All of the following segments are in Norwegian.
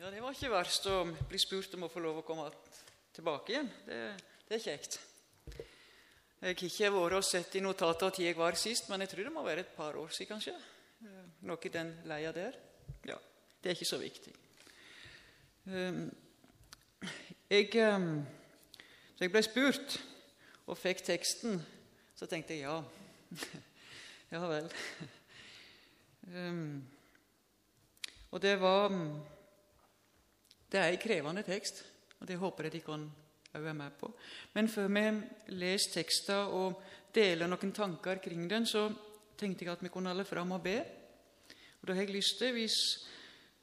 Ja, det var ikke verst å bli spurt om å få lov å komme tilbake igjen. Det, det er kjekt. Jeg har ikke vært og sett i notatet når jeg var sist, men jeg tror det må være et par år siden, kanskje. Eh, noe i den leia der. Ja, det er ikke så viktig. Ehm, jeg, ehm, så jeg ble spurt og fikk teksten, så tenkte jeg ja. Ja vel. Um, og det var Det er en krevende tekst, og det håper jeg de kan òg være med på. Men før vi leser teksten og deler noen tanker kring den, så tenkte jeg at vi kunne holde fram og be. Og da har jeg lyst til, Hvis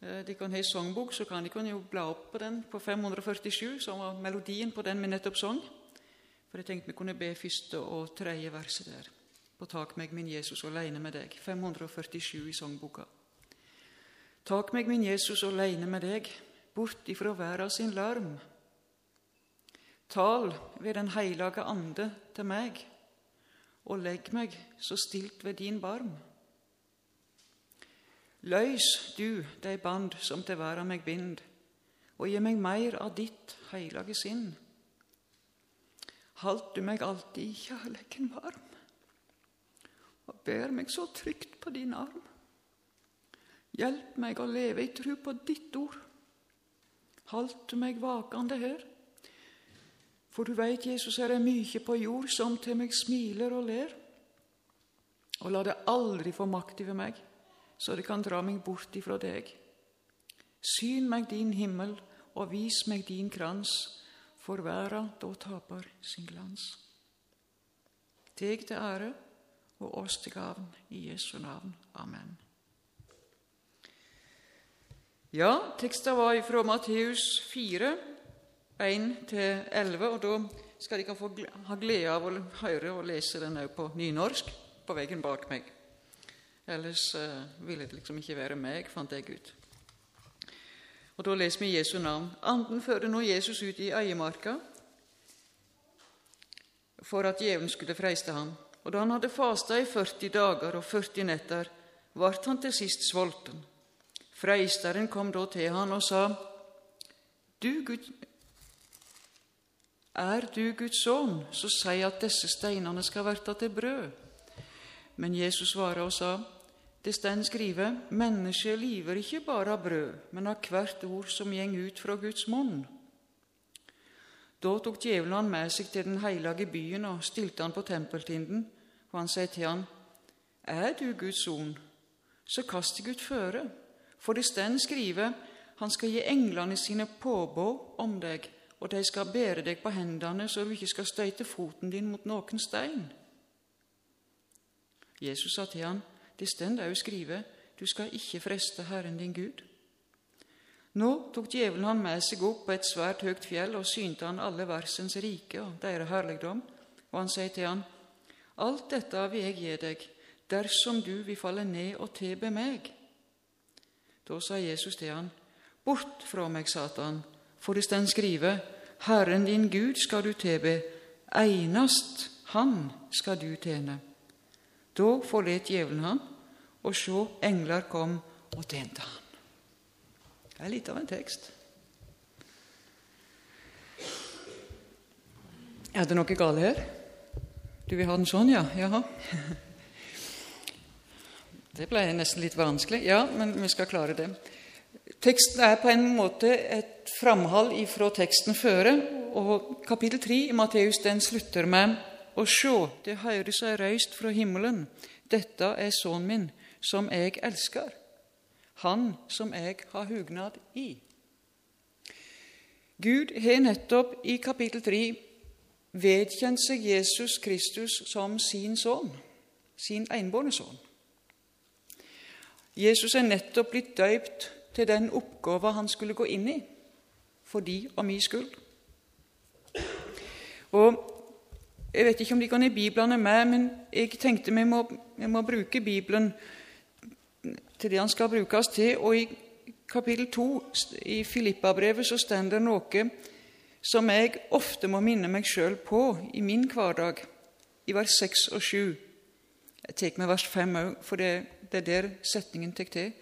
eh, de kan ha sangbok, så kan de jo bla opp på den på 547, som var melodien på den vi nettopp sang. For jeg tenkte vi kunne be første og tredje verset der på Tak meg, min Jesus, aleine med deg. 547 i sangboka. Tak meg, min Jesus, aleine med deg, bort ifra verda sin larm. Tal ved Den heilage ande til meg, og legg meg så stilt ved din barm. Løys du de band som til verda meg bind, og gi meg meir av ditt heilage sinn. Halt du meg alltid i kjærleiken varm og ber meg så trygt på din arm. Hjelp meg å leve i tru på ditt ord. Halt meg vakende her. For du veit, Jesus, er det mykje på jord som til meg smiler og ler. Og la det aldri få makt over meg, så det kan dra meg bort ifra deg. Syn meg din himmel, og vis meg din krans, for verda da taper sin glans. Deg til ære og oss til gavn. I Jesu navn. Amen. Ja, teksten var fra Matteus 4, 1-11, og da skal dere få ha glede av å høre og lese den òg på nynorsk på veggen bak meg. Ellers uh, ville det liksom ikke være meg, fant jeg ut. Og Da leser vi Jesu navn. Anden førte nå Jesus ut i øyemarka for at djevelen skulle freiste ham. Og da han hadde fasta i 40 dager og 40 netter, vart han til sist sulten. Freisteren kom da til han og sa, du Gud, er du Guds sønn, så si at disse steinene skal verte til brød. Men Jesus svara og sa, det står skrive, mennesket liver ikke bare av brød, men av hvert ord som gjeng ut fra Guds munn. Da tok djevelen han med seg til den hellige byen og stilte han på tempeltinden og han sier til han, Er du Guds son, så kast deg ut føre, for det stend skrive, han skal gi englene sine påbud om deg, og de skal bære deg på hendene så du ikke skal støyte foten din mot noen stein. Jesus sa til han, det stend òg skrive, du skal ikke freste Herren din Gud. Nå tok djevelen han med seg opp på et svært høyt fjell og synte han alle versens rike og deres herligdom, og han sier til han, Alt dette vil jeg gi deg, dersom du vil falle ned og tilbe meg. Da sa Jesus til han, Bort fra meg, Satan, for det den skrive, Herren din Gud skal du tilbe, einast Han skal du tjene. Da forlet djevelen han, og sjå, engler kom og tjente han. Det er litt av en tekst. Er det noe galt her? Du vil ha den sånn, ja? Jaha. Det ble nesten litt vanskelig. Ja, men vi skal klare det. Teksten er på en måte et framhold ifra teksten føre, og kapittel 3 i Matteus den slutter med å sjå, det høyrer seg røyst fra himmelen. Dette er sønnen min, som jeg elsker. Han som jeg har hugnad i. Gud har nettopp i kapittel 3 vedkjent seg Jesus Kristus som sin sønn, sin enbårne sønn. Jesus er nettopp blitt døypt til den oppgava han skulle gå inn i, for de og mi skyld. Og Jeg vet ikke om de kan Bibelen Biblene med, men jeg tenkte vi må, vi må bruke Bibelen til det han skal brukes til. Og i kapittel 2 i Filippabrevet så står det noe som jeg ofte må minne meg sjøl på i min hverdag, i vers 6 og 7. Jeg tar med vers 5 òg, for det, det, er der setningen tar til.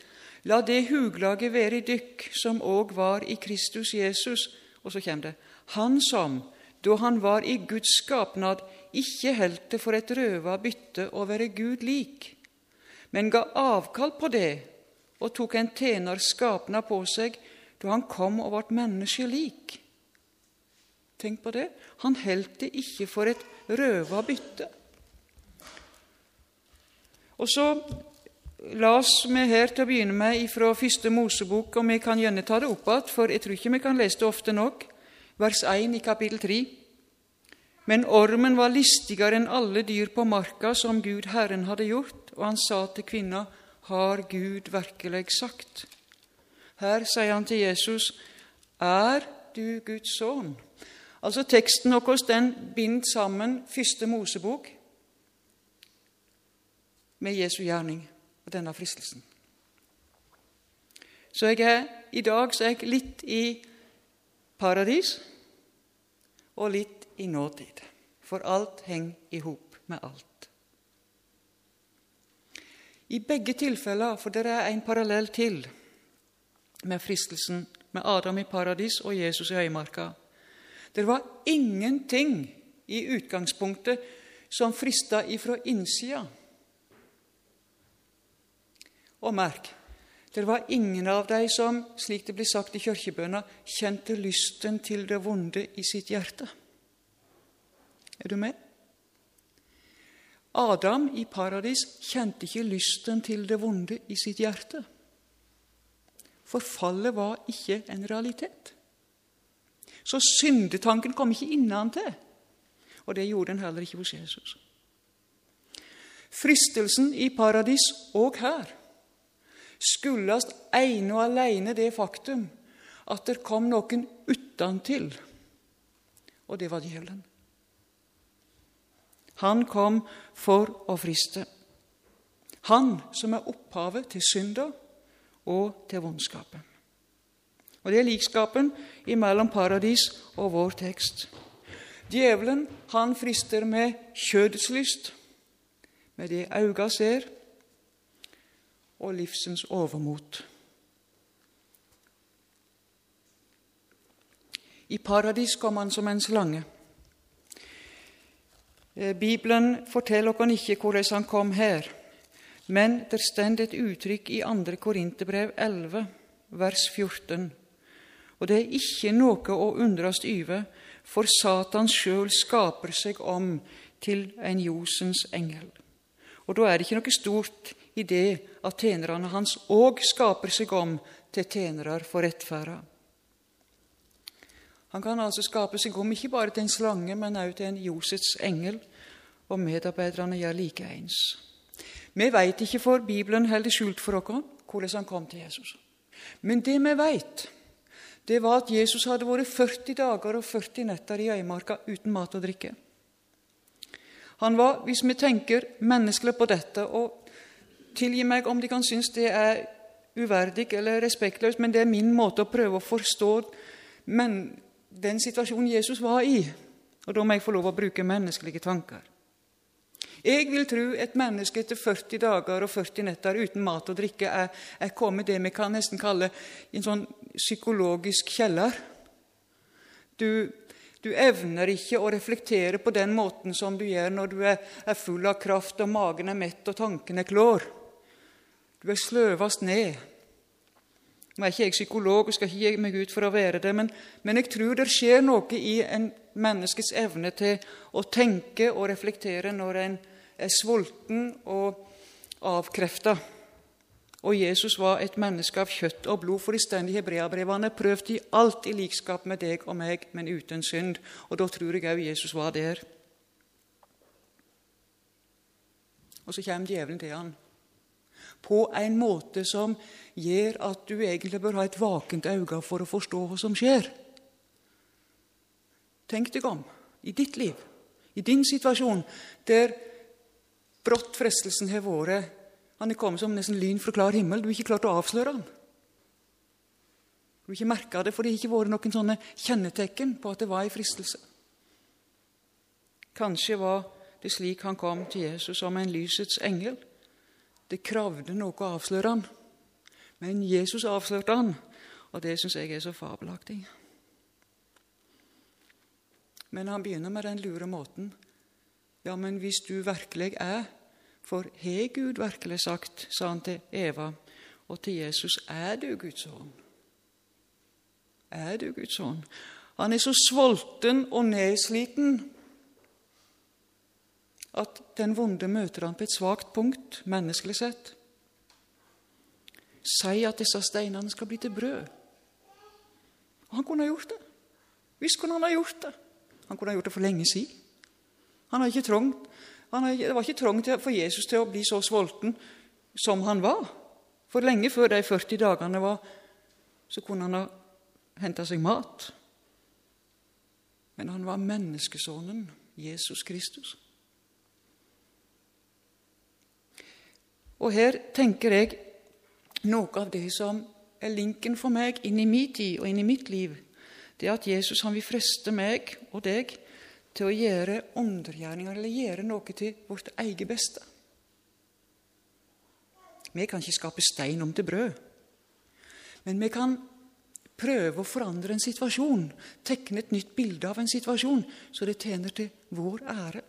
La det huglaget være i dykk som òg var i Kristus Jesus. Og så kommer det Han som, da han var i Guds skapnad, ikke holdt det for et røva bytte å være Gud lik, men ga avkall på det og tok en tjener skapnad på seg da han kom og ble menneske lik. Tenk på det. Han holdt det ikke for et røva bytte. Og så las vi her til å begynne med fra første Mosebok, og vi kan gjerne ta det opp igjen, for jeg tror ikke vi kan lese det ofte nok, vers 1 i kapittel 3. Men ormen var listigere enn alle dyr på marka som Gud Herren hadde gjort, og han sa til kvinna, har Gud virkelig sagt? Her sier han til Jesus, er du Guds sønn? Altså Teksten vår den binder sammen første Mosebok med Jesu gjerning og denne fristelsen. Så jeg er, i dag så er jeg litt i paradis og litt i nåtid. For alt henger i hop med alt. I begge tilfeller, for det er en parallell til med fristelsen med Adam i paradis og Jesus i høymarka. Det var ingenting i utgangspunktet som frista ifra innsida. Og merk, det var ingen av dem som, slik det blir sagt i kirkebønna, kjente lysten til det vonde i sitt hjerte. Er du med? Adam i paradis kjente ikke lysten til det vonde i sitt hjerte. For fallet var ikke en realitet. Så syndetanken kom ikke innentil. Og det gjorde den heller ikke hos Jesus. Fristelsen i paradis og her skuldes ene og alene det faktum at det kom noen utentil, og det var djevelen. Han kom for å friste. Han som er opphavet til synda og til vondskapen. Og Det er likskapen imellom paradis og vår tekst. Djevelen han frister med kjødets med det øynene ser, og livsens overmot. I paradis kom han som en slange. Eh, Bibelen forteller oss ikke hvordan han kom her, men det står et uttrykk i 2. Korinterbrev 11, vers 14. Og det er ikke noe å undres over, for Satan sjøl skaper seg om til en Josens engel. Og da er det ikke noe stort i det at tjenerne hans òg skaper seg om til tjenere for rettferda. Han kan altså skape seg om ikke bare til en slange, men også til en Josets engel, og medarbeiderne gjør likeens. Vi veit ikke, for Bibelen holder skjult for oss hvordan han kom til Jesus. Men det vi veit, det var at Jesus hadde vært 40 dager og 40 netter i øymarka uten mat og drikke. Han var, hvis vi tenker menneskelig på dette og Tilgi meg om de kan synes det er uverdig eller respektløst, men det er min måte å prøve å forstå men den situasjonen Jesus var i. Og da må jeg få lov å bruke menneskelige tanker. Jeg vil tro et menneske etter 40 dager og 40 netter uten mat og drikke er, er kommet det vi kan nesten kalle en sånn psykologisk kjeller. Du, du, evner ikke å reflektere på den måten som du gjør når du er, er full av kraft og magen er mett og tankene klår. Du er sløvast ned. Nå er ikke jeg psykolog og skal ikke gi meg ut for å være det, men, men jeg tror det skjer noe i en menneskets evne til å tenke og reflektere når en er sulten og avkrefta. Og Jesus var et menneske av kjøtt og blod, for i stendige hebreabrevene prøvd i alt i likskap med deg og meg, men uten synd. Og da tror jeg òg Jesus var der. Og så kommer djevelen til han på en måte som gjør at du egentlig bør ha et vakent øye for å forstå hva som skjer. Tenk deg om i ditt liv, i din situasjon, der brått frestelsen har vært Han er kommet som nesten lyn fra klar himmel. Du har ikke klart å avsløre han. Du har ikke merka det, for det har ikke vært noen sånne kjennetegn på at det var en fristelse. Kanskje var det slik han kom til Jesus som en lysets engel. Det kravde noe å avsløre han. Men Jesus avslørte han, og det syns jeg er så fabelaktig. Men han begynner med den lure måten. Ja, men hvis du virkelig er For har Gud virkelig sagt, sa han til Eva og til Jesus, er du Guds sønn? Er du Guds sønn? Han er så sulten og nedsliten at den vonde møter han på et svakt punkt, menneskelig sett. Si at disse steinene skal bli til brød. Og han kunne ha gjort det. Visst kunne han ha gjort det. Han kunne ha gjort det for lenge siden. Han har ikke har, det var ikke trangt for Jesus til å bli så sulten som han var. For lenge før de 40 dagene var, så kunne han ha henta seg mat. Men han var menneskesønnen Jesus Kristus. Og her tenker jeg noe av det som er linken for meg inn i min tid og inn i mitt liv. Det er at Jesus han vil freste meg og deg til å gjøre undergjerninger eller gjøre noe til vårt eget beste. Vi kan ikke skape stein om til brød, men vi kan prøve å forandre en situasjon, tegne et nytt bilde av en situasjon, så det tjener til vår ære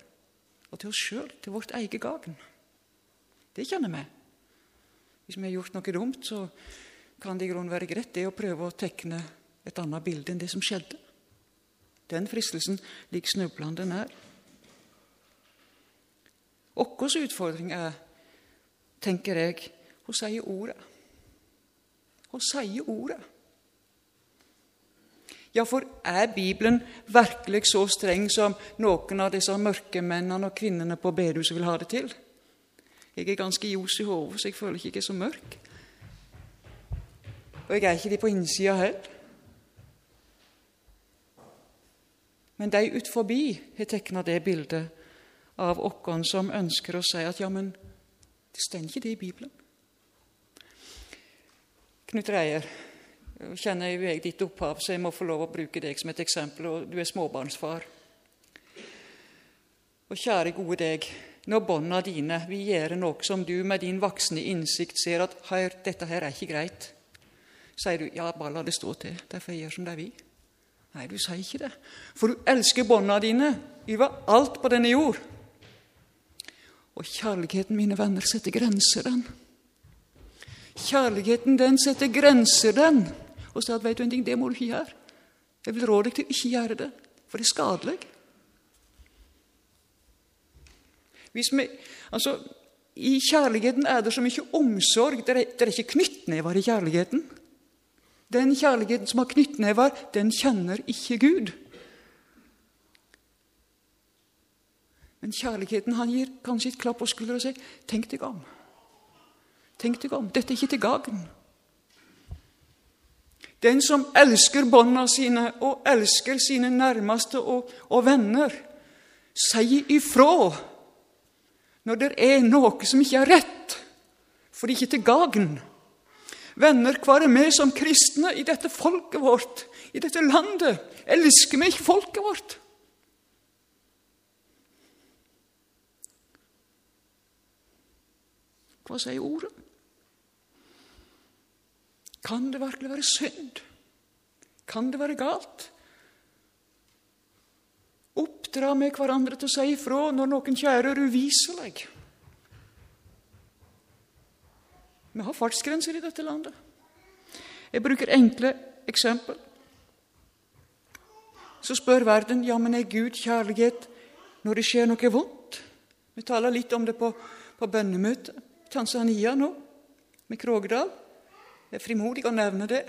og til oss sjøl, til vårt eget gagn. Det kjenner vi. Hvis vi har gjort noe dumt, så kan det i grunnen være greit det å prøve å tekne et annet bilde enn det som skjedde. Den fristelsen ligger snublende nær. Vår utfordring er, tenker jeg, å si ordet. Å si ordet. Ja, for er Bibelen virkelig så streng som noen av disse mørke mennene og kvinnene på bedehuset vil ha det til? Jeg er ganske ljos i hodet, så jeg føler ikke jeg er så mørk. Og jeg er ikke det på innsida heller. Men de ut forbi har tegna det bildet av oss som ønsker å si at ja, men det står ikke det i Bibelen. Knut Reier, jeg kjenner jo jeg ditt opphav, så jeg må få lov å bruke deg som et eksempel. og Du er småbarnsfar. Og kjære gode deg, når bånda dine vil gjøre noe som du med din voksne innsikt ser at Hør, dette her er ikke greit, sier du ja, bare la det stå til, derfor jeg gjør som de vil. Nei, du sier ikke det. For du elsker bånda dine over alt på denne jord. Og kjærligheten, mine venner, setter grenser, den. Kjærligheten, den setter grenser, den. Og sier at vet du en ting, det må du ikke gjøre. Jeg vil råde deg til å ikke gjøre det, for det er skadelig. Hvis vi, altså, I kjærligheten er det så mye omsorg. Det er, det er ikke knyttnever i kjærligheten. Den kjærligheten som har knyttnever, den kjenner ikke Gud. Men kjærligheten han gir kanskje et klapp på skulderen og sier, 'Tenk deg om.' Tenk deg om. Dette er ikke til gagn. Den som elsker båndene sine og elsker sine nærmeste og, og venner, sier ifra når det er noe som ikke er rett, for ikke til gagn. Venner, hva er vi som kristne i dette folket vårt, i dette landet? Elsker vi ikke folket vårt? Hva sier ordet? Kan det virkelig være synd? Kan det være galt? Oppdra med hverandre til å si ifra når noen kjærer uviselig. Vi har fartsgrenser i dette landet. Jeg bruker enkle eksempel. Så spør verden ja, men er Gud kjærlighet når det skjer noe vondt. Vi taler litt om det på, på bønnemøtet i Tanzania nå, med Krogedal. Det er frimodig å nevne det.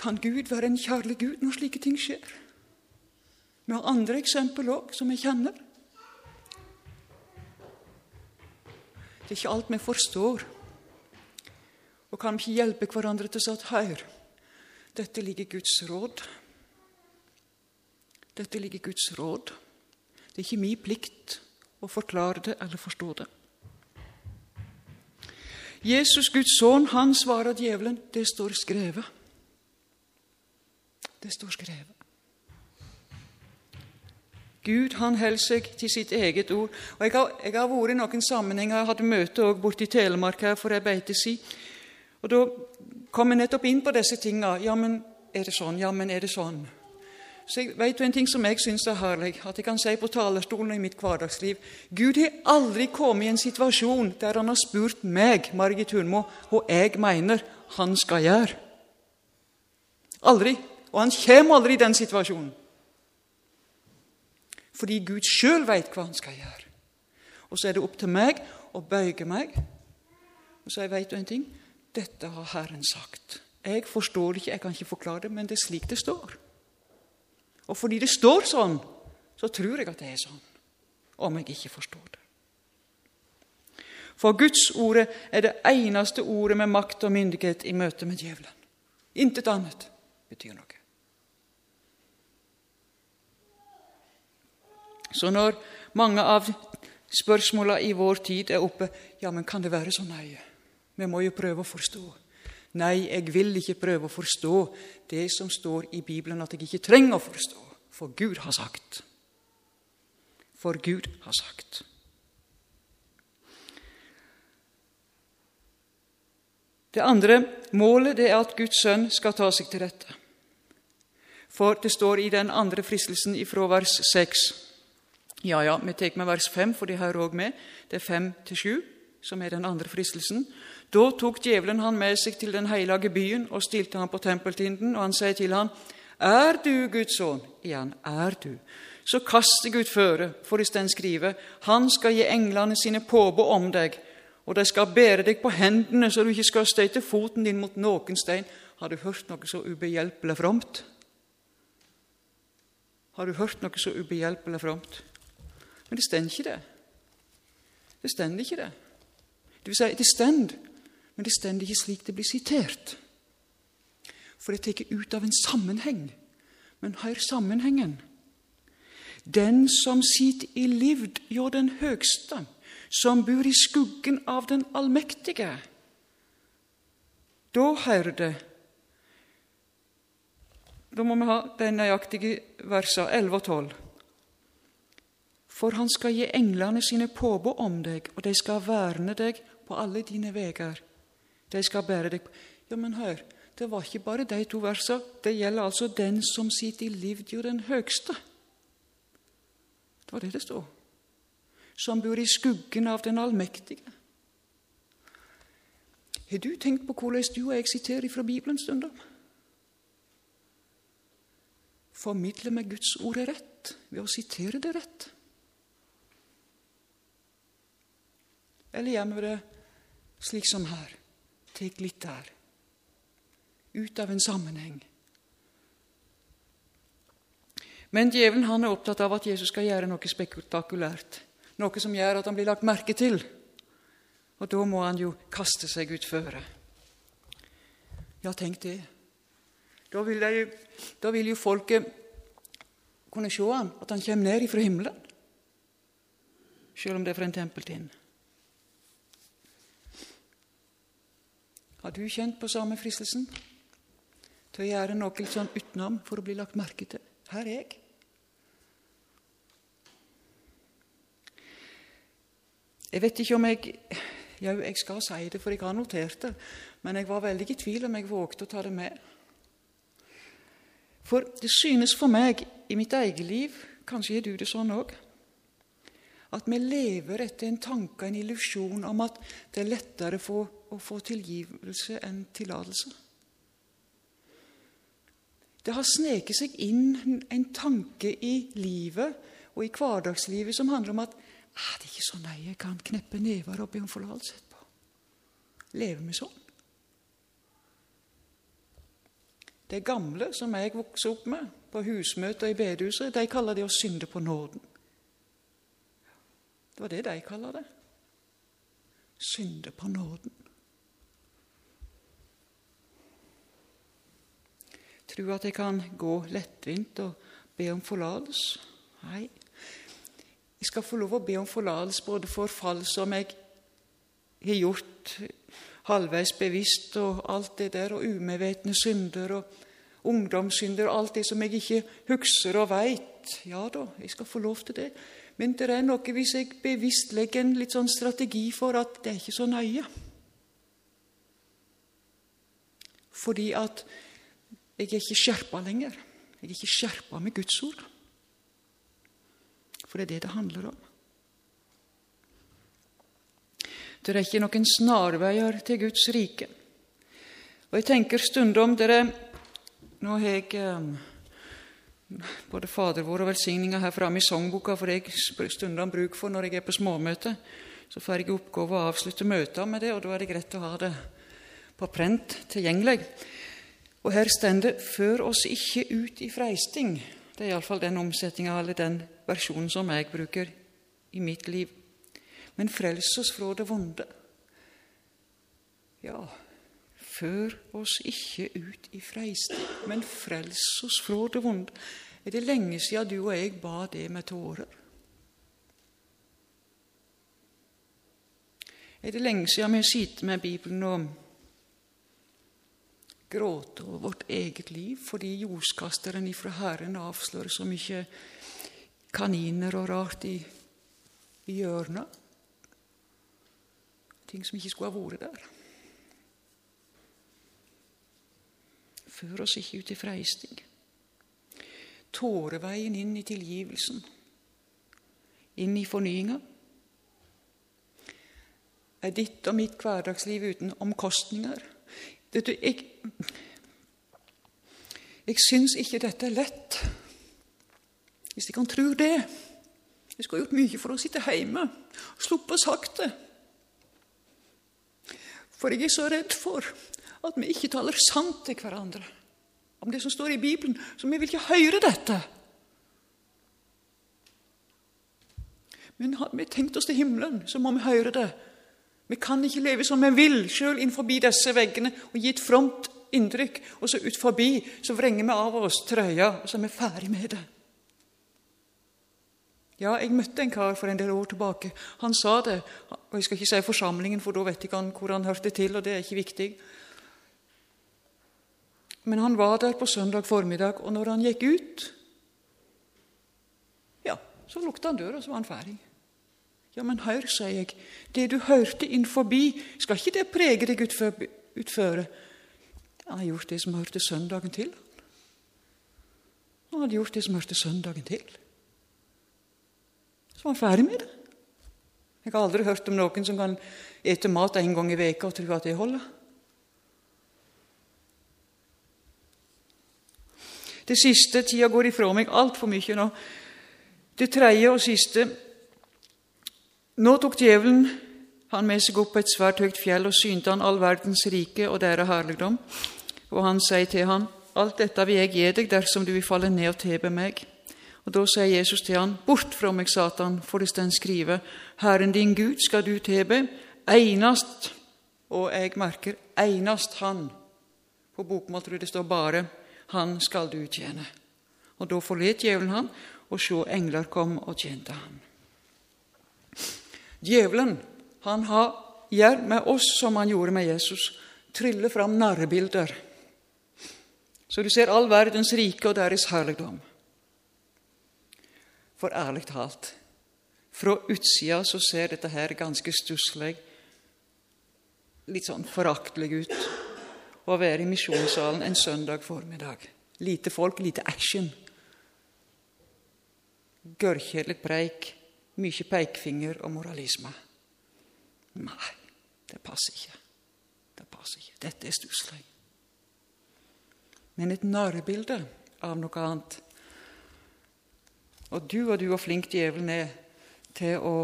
Kan Gud være en kjærlig Gud når slike ting skjer? Vi har andre eksempel òg, som vi kjenner. Det er ikke alt vi forstår. Og kan vi ikke hjelpe hverandre til å si at hør, dette ligger Guds råd. Dette ligger Guds råd. Det er ikke min plikt å forklare det eller forstå det. Jesus, Guds sønn, han svarer djevelen, det står skrevet. Det står skrevet. Gud han holder seg til sitt eget ord. Og Jeg har, jeg har vært i noen sammenhenger, jeg hadde møte også borte i Telemark her for ei beite si. Og Da kom jeg nettopp inn på disse tingene. Ja, men er det sånn? Ja, men er det sånn? Så jeg vet du en ting som jeg syns er herlig, at jeg kan si på talerstolen i mitt hverdagsliv Gud har aldri kommet i en situasjon der han har spurt meg, Margit Hunmo, hva jeg mener han skal gjøre. Aldri. Og han kommer aldri i den situasjonen. Fordi Gud sjøl veit hva han skal gjøre. Og så er det opp til meg å bøye meg og så veit du en ting? Dette har Herren sagt. Jeg forstår det ikke, jeg kan ikke forklare det, men det er slik det står. Og fordi det står sånn, så tror jeg at det er sånn, om jeg ikke forstår det. For Guds ordet er det eneste ordet med makt og myndighet i møte med djevelen. Intet annet betyr noe. Så når mange av spørsmåla i vår tid er oppe Ja, men kan det være så nøye? Vi må jo prøve å forstå. Nei, jeg vil ikke prøve å forstå det som står i Bibelen at jeg ikke trenger å forstå, for Gud har sagt. For Gud har sagt. Det andre målet det er at Guds sønn skal ta seg til rette. For det står i den andre fristelsen i vers 6 Ja, ja, vi tar med vers 5, for de hører òg med. Det er 5 til 7 som er den andre fristelsen. Da tok djevelen han med seg til den hellige byen og stilte han på tempeltinden, og han sier til han, Er du Guds sønn? Igjen, er du? Så kast ut føre, for i den skriver, Han skal gi englene sine påbud om deg, og de skal bære deg på hendene, så du ikke skal støyte foten din mot noen stein. Har du hørt noe så ubehjelpelig fromt? Har du hørt noe så ubehjelpelig fromt? Men det stender ikke, det. Det stender ikke, det. Det vil si, det stender men det står ikke slik det blir sitert. For det er tatt ut av en sammenheng. Men hør sammenhengen. Den som sitter i livd hjå den høgste, som bor i skuggen av den allmektige. Da hører det Da må vi ha de nøyaktige versene 11 og 12. For han skal gi englene sine påbud om deg, og de skal verne deg på alle dine veger. De skal bære deg Ja, men hør, det var ikke bare de to versene. Det gjelder altså den som sitter i livd den høgste. Det var det det står. Som bor i skuggen av den allmektige. Har du tenkt på hvordan du og jeg siterer fra Bibelen stundom? Formidler vi Guds ord rett ved å sitere det rett? Eller vi det slik som her? Tek litt der. Ut av en sammenheng. Men djevelen han er opptatt av at Jesus skal gjøre noe spektakulært. Noe som gjør at han blir lagt merke til. Og da må han jo kaste seg utføre. Ja, tenk det. Da vil, de, da vil jo folket kunne se han, at han kommer ned ifra himmelen. Selv om det er fra en tempeltind. Har du kjent på samme fristelsen til å gjøre noe litt sånn utenom for å bli lagt merke til? Her er jeg. Jeg vet ikke om jeg Ja, jeg skal si det, for jeg har notert det. Men jeg var veldig i tvil om jeg vågte å ta det med. For det synes for meg i mitt eget liv, kanskje er du det sånn òg, at vi lever etter en tanke, en illusjon om at det er lettere få, å få tilgivelse enn tillatelse. Det har sneket seg inn en tanke i livet og i hverdagslivet som handler om at det er ikke så nøye, jeg kan kneppe never og be om forlatelse etterpå. Lever vi sånn? De gamle som jeg vokste opp med på husmøter i bedehuset, de kaller det å synde på nåden. Det var det de kaller det. Synde på nåden. Tro at jeg kan gå lettvint og be om forlatelse? Nei. Jeg skal få lov å be om forlatelse både for fall som jeg har gjort halvveis bevisst, og alt det der, og umedvetne synder, og, ungdomssynder og alt det som jeg ikke husker og veit. Ja da, jeg skal få lov til det. Men det er noe hvis jeg bevisst legger en litt sånn strategi for at det er ikke så nøye. Fordi at jeg er ikke skjerpa lenger. Jeg er ikke skjerpa med Guds ord. For det er det det handler om. Det er ikke noen snarveier til Guds rike. Og jeg tenker stundom dere Nå har jeg eh, både Fader vår og velsigninga her framme i sangboka, for jeg stundom bruk for når jeg er på småmøte. Så får jeg oppgave å avslutte møter med det, og da er det greit å ha det på prent tilgjengelig. Og her står det 'Før oss ikke ut i freisting'. Det er iallfall den omsetninga eller den versjonen som jeg bruker i mitt liv. Men frels oss fra det vonde. Ja, før oss ikke ut i freisting, men frels oss fra det vonde. Er det lenge siden du og jeg ba det med tårer? Er det lenge siden vi har sittet med Bibelen og gråte over vårt eget liv fordi jordskasteren ifra Herren avslører så mye kaniner og rart i, i hjørnet? Ting som ikke skulle ha vært der. Før oss ikke ut i freisting. Tåreveien inn i tilgivelsen, inn i fornyinga. Er ditt og mitt hverdagsliv uten omkostninger? Det du, jeg, jeg syns ikke dette er lett. Hvis jeg kan tro det. Jeg skulle gjort mye for å sitte hjemme og sluppe sagt det. For jeg er så redd for at vi ikke taler sant til hverandre om det som står i Bibelen, så vi vil ikke høre dette. Men hadde vi tenkt oss til himmelen, så må vi høre det. Vi kan ikke leve som vi vil, sjøl innenfor disse veggene, og gi et fromt inntrykk, og så ut forbi så vrenger vi av oss trøya, og så er vi ferdig med det. Ja, jeg møtte en kar for en del år tilbake. Han sa det. og Jeg skal ikke si forsamlingen, for da vet ikke han hvor han hørte til, og det er ikke viktig. Men han var der på søndag formiddag, og når han gikk ut Ja, så lukta han døra, så var han ferdig. Ja, men hør, sier jeg, det du hørte inn forbi, skal ikke det prege deg utføre? Han hadde gjort det som hørte søndagen til. Han hadde gjort det som hørte søndagen til. Så var han ferdig med det. Jeg har aldri hørt om noen som kan ete mat en gang i veka og tro at det holder. Det siste tida går ifra meg altfor mye nå. Det tredje og siste Nå tok djevelen han med seg opp på et svært høyt fjell og synte han all verdens rike og deres herligdom. Og han sier til han, Alt dette vil jeg gi deg dersom du vil falle ned og tilbe meg. Og Da sier Jesus til han, Bort fra meg, Satan, for det står skrevet, Herren din Gud skal du tilbe, einast, og jeg merker einast Han. På bokmål tror jeg det står bare Han skal du tjene. Og da forlet djevelen han, og sjå engler kom og tjente han. Djevelen han har, gjør med oss som han gjorde med Jesus, tryller fram narrebilder. Så du ser all verdens rike og deres herligdom. For ærlig talt, fra utsida så ser dette her ganske stusslig, litt sånn foraktelig ut å være i misjonssalen en søndag formiddag. Lite folk, lite action. Gørrkjedelig preik, mye pekefinger og moralisme. Nei, det passer ikke. Det passer ikke. Dette er stusslig. Men et narrebilde av noe annet. Og du og du, og flink djevelen er til å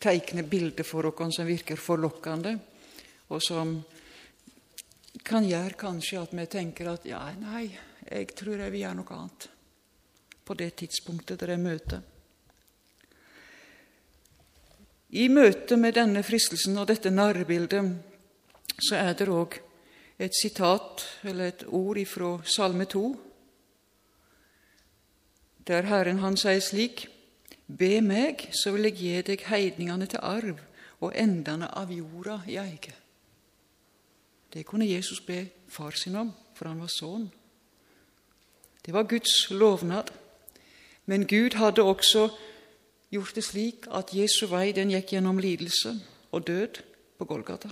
tegne bilder for oss som virker forlokkende, og som kan gjøre kanskje at vi tenker at ja, nei, jeg tror jeg vil gjøre noe annet på det tidspunktet der jeg møter. I møte med denne fristelsen og dette narrebildet så er det òg et sitat, eller et ord ifra Salme 2, der Herren han sier slik:" Be meg, så vil jeg gi deg heidningene til arv og endene av jorda i eie. Det kunne Jesus be far sin om, for han var sønn. Det var Guds lovnad. Men Gud hadde også gjort det slik at Jesu vei den gikk gjennom lidelse og død på Golgata.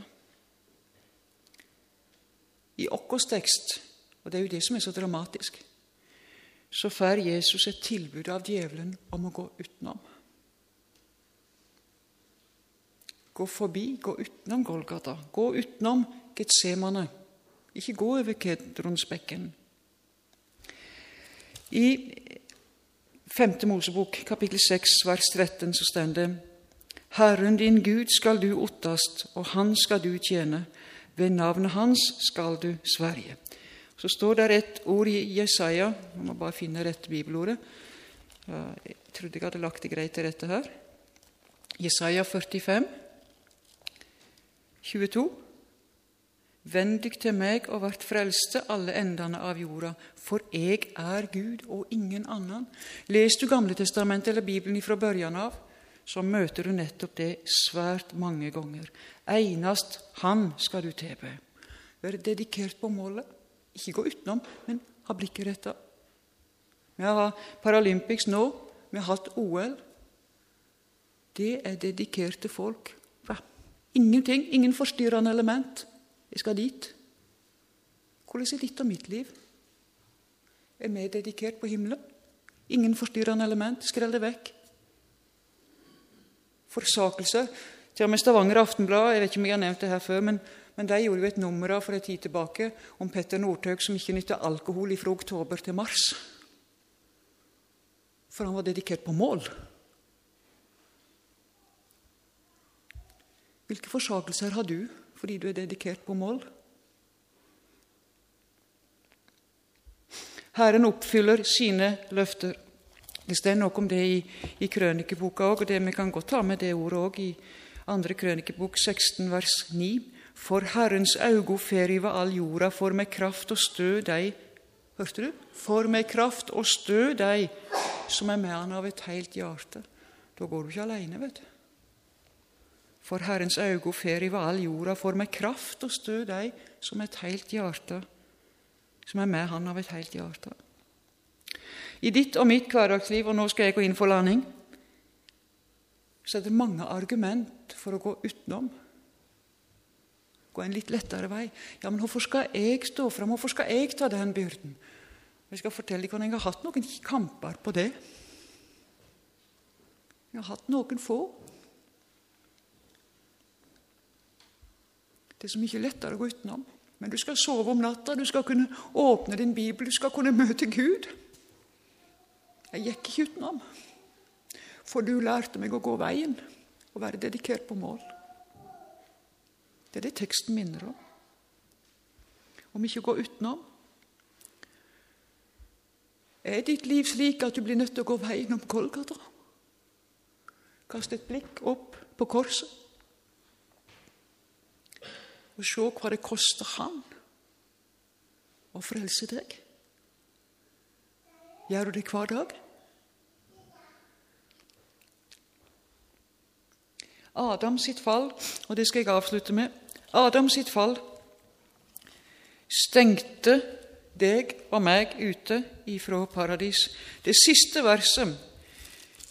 I vår tekst, og det er jo det som er så dramatisk, så får Jesus et tilbud av djevelen om å gå utenom. Gå forbi, gå utenom Golgata, gå utenom Getsemane. Ikke gå over Kedronsbekken. I 5. Mosebok, kapittel 6, vers 13, så står det Herren din Gud skal du ottast, og Han skal du tjene. Ved navnet Hans skal du sverge. Så står det et ord i Jesaja Jeg må bare finne rette bibelordet. Jeg trodde jeg hadde lagt det greit til rette her. Jesaja 45, 22. Vend dykk til meg og vert frelste, alle endene av jorda, for jeg er Gud og ingen annen. Les du Gamle testamentet eller Bibelen fra børjan av, så møter du nettopp det svært mange ganger. Einast Han skal du tilbe. Vær dedikert på målet. Ikke gå utenom, men ha blikket retta. Vi har Paralympics nå, vi har hatt OL. Det er dedikerte folk. Ingenting, ingen forstyrrende element. Jeg skal dit. Hvordan er ditt og mitt liv? Er vi dedikert på himmelen? Ingen forstyrrende element. Skrell det vekk. Forsakelse. Til og med Stavanger Aftenblad jeg vet ikke om jeg har nevnt det her før, men, men de gjorde jo et nummer av for en tid tilbake om Petter Northug som ikke nytta alkohol fra oktober til mars. For han var dedikert på mål. Hvilke forsakelser har du fordi du er dedikert på mål? Herren oppfyller sine løfter. Det står noe om det i, i krønikeboka òg, og det, vi kan godt ta med det ordet òg i andre krønikebok 16, vers 9. For Herrens augo fer all jorda, for med kraft og stø dei Hørte du? For med kraft og stø dei som er med han av et heilt hjerte. Da går du ikke aleine, vet du. For Herrens augo fer over all jorda, for med kraft og stø dei som et heilt hjerte, som er med Han av et heilt hjerte. I ditt og mitt hverdagsliv, og nå skal jeg gå inn for landing, så er det mange argument for å gå utenom. Gå en litt lettere vei. Ja, men hvorfor skal jeg stå fram? Hvorfor skal jeg ta den byrden? Jeg skal fortelle hvordan jeg har hatt noen kamper på det. Jeg har hatt noen få. Det er så mye lettere å gå utenom. Men du skal sove om natta, du skal kunne åpne din bibel, du skal kunne møte Gud. Jeg gikk ikke utenom, for du lærte meg å gå veien og være dedikert på mål. Det er det teksten minner om. Om ikke å gå utenom. Er ditt liv slik at du blir nødt til å gå veien om Kolgata? Kast et blikk opp på korset og se hva det koster han å frelse deg. Gjør du det hver dag? Adam sitt fall, og det skal jeg avslutte med Adam sitt fall stengte deg og meg ute ifra paradis. Det siste verset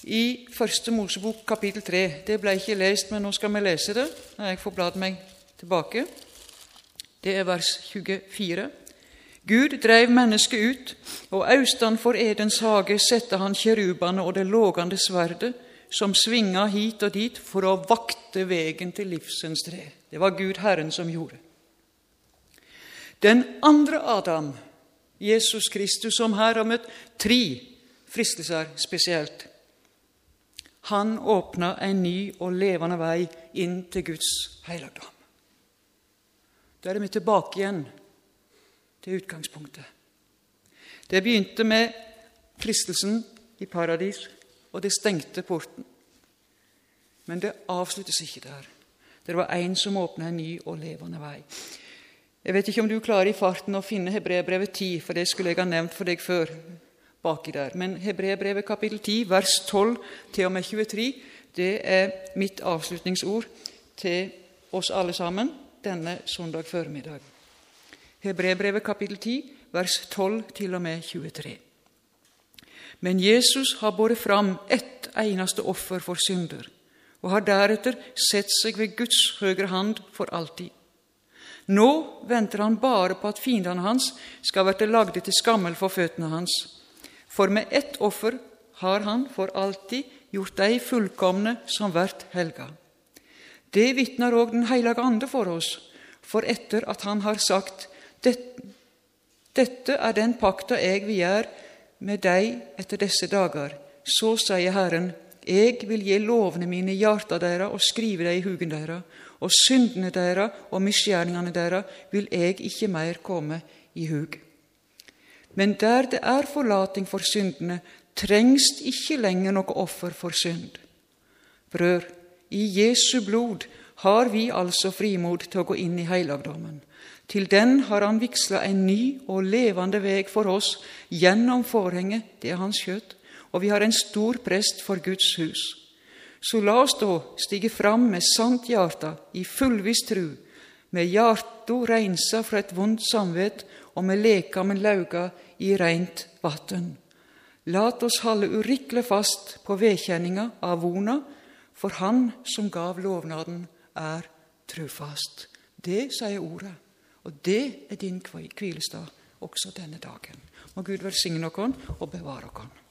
i Første Mosebok kapittel 3 det ble ikke lest, men nå skal vi lese det. Jeg får bladd meg tilbake. Det er vers 24. Gud dreiv mennesket ut, og austanfor Edens hage sette han kjerubane og det lågande sverdet, som svinga hit og dit for å vakte vegen til livsens tre. Det var Gud Herren som gjorde. Den andre Adam, Jesus Kristus, som her har møtt tre fristelser spesielt, han åpna en ny og levende vei inn til Guds helligdom. Da er vi tilbake igjen til utgangspunktet. Det begynte med fristelsen i paradis, og det stengte porten. Men det avsluttes ikke der. Det var én som åpna en ny og levende vei. Jeg vet ikke om du klarer i farten å finne Hebreabrevet 10, for det skulle jeg ha nevnt for deg før. baki der. Men Hebreabrevet kapittel 10, vers 12 til og med 23, det er mitt avslutningsord til oss alle sammen denne søndag formiddag. Hebrebrevet kapittel 10, vers 12 til og med 23. Men Jesus har båret fram ett eneste offer for synder, og har deretter sett seg ved Guds høyre hand for alltid. Nå venter han bare på at fiendene hans skal være lagde til skammel for føttene hans. For med ett offer har han for alltid gjort de fullkomne som vert helga. Det vitner òg Den hellige ande for oss, for etter at han har sagt dette er den pakta jeg vil gjøre med deg etter disse dager. Så sier Herren, jeg vil gi lovene mine i hjarta deres og skrive dem i hugen deres, og syndene deres og misgjerningene deres vil jeg ikke mer komme i hug. Men der det er forlating for syndene, trengs ikke lenger noe offer for synd. Brør, i Jesu blod har vi altså frimod til å gå inn i heilagdommen. Til den har han vigsla en ny og levende veg for oss gjennom forhenget, det er hans kjøtt, og vi har en stor prest for Guds hus. Så la oss da stige fram med sant hjarta, i fullviss tru, med hjarta reinsa fra et vondt samvitt og med lekamen lauga i reint vatn. Lat oss halde urikkelig fast på vedkjenninga av vona, for Han som gav lovnaden, er trufast. Det sier ordet. Og det er din hvilestad også denne dagen. Må Gud velsigne oss og bevare oss.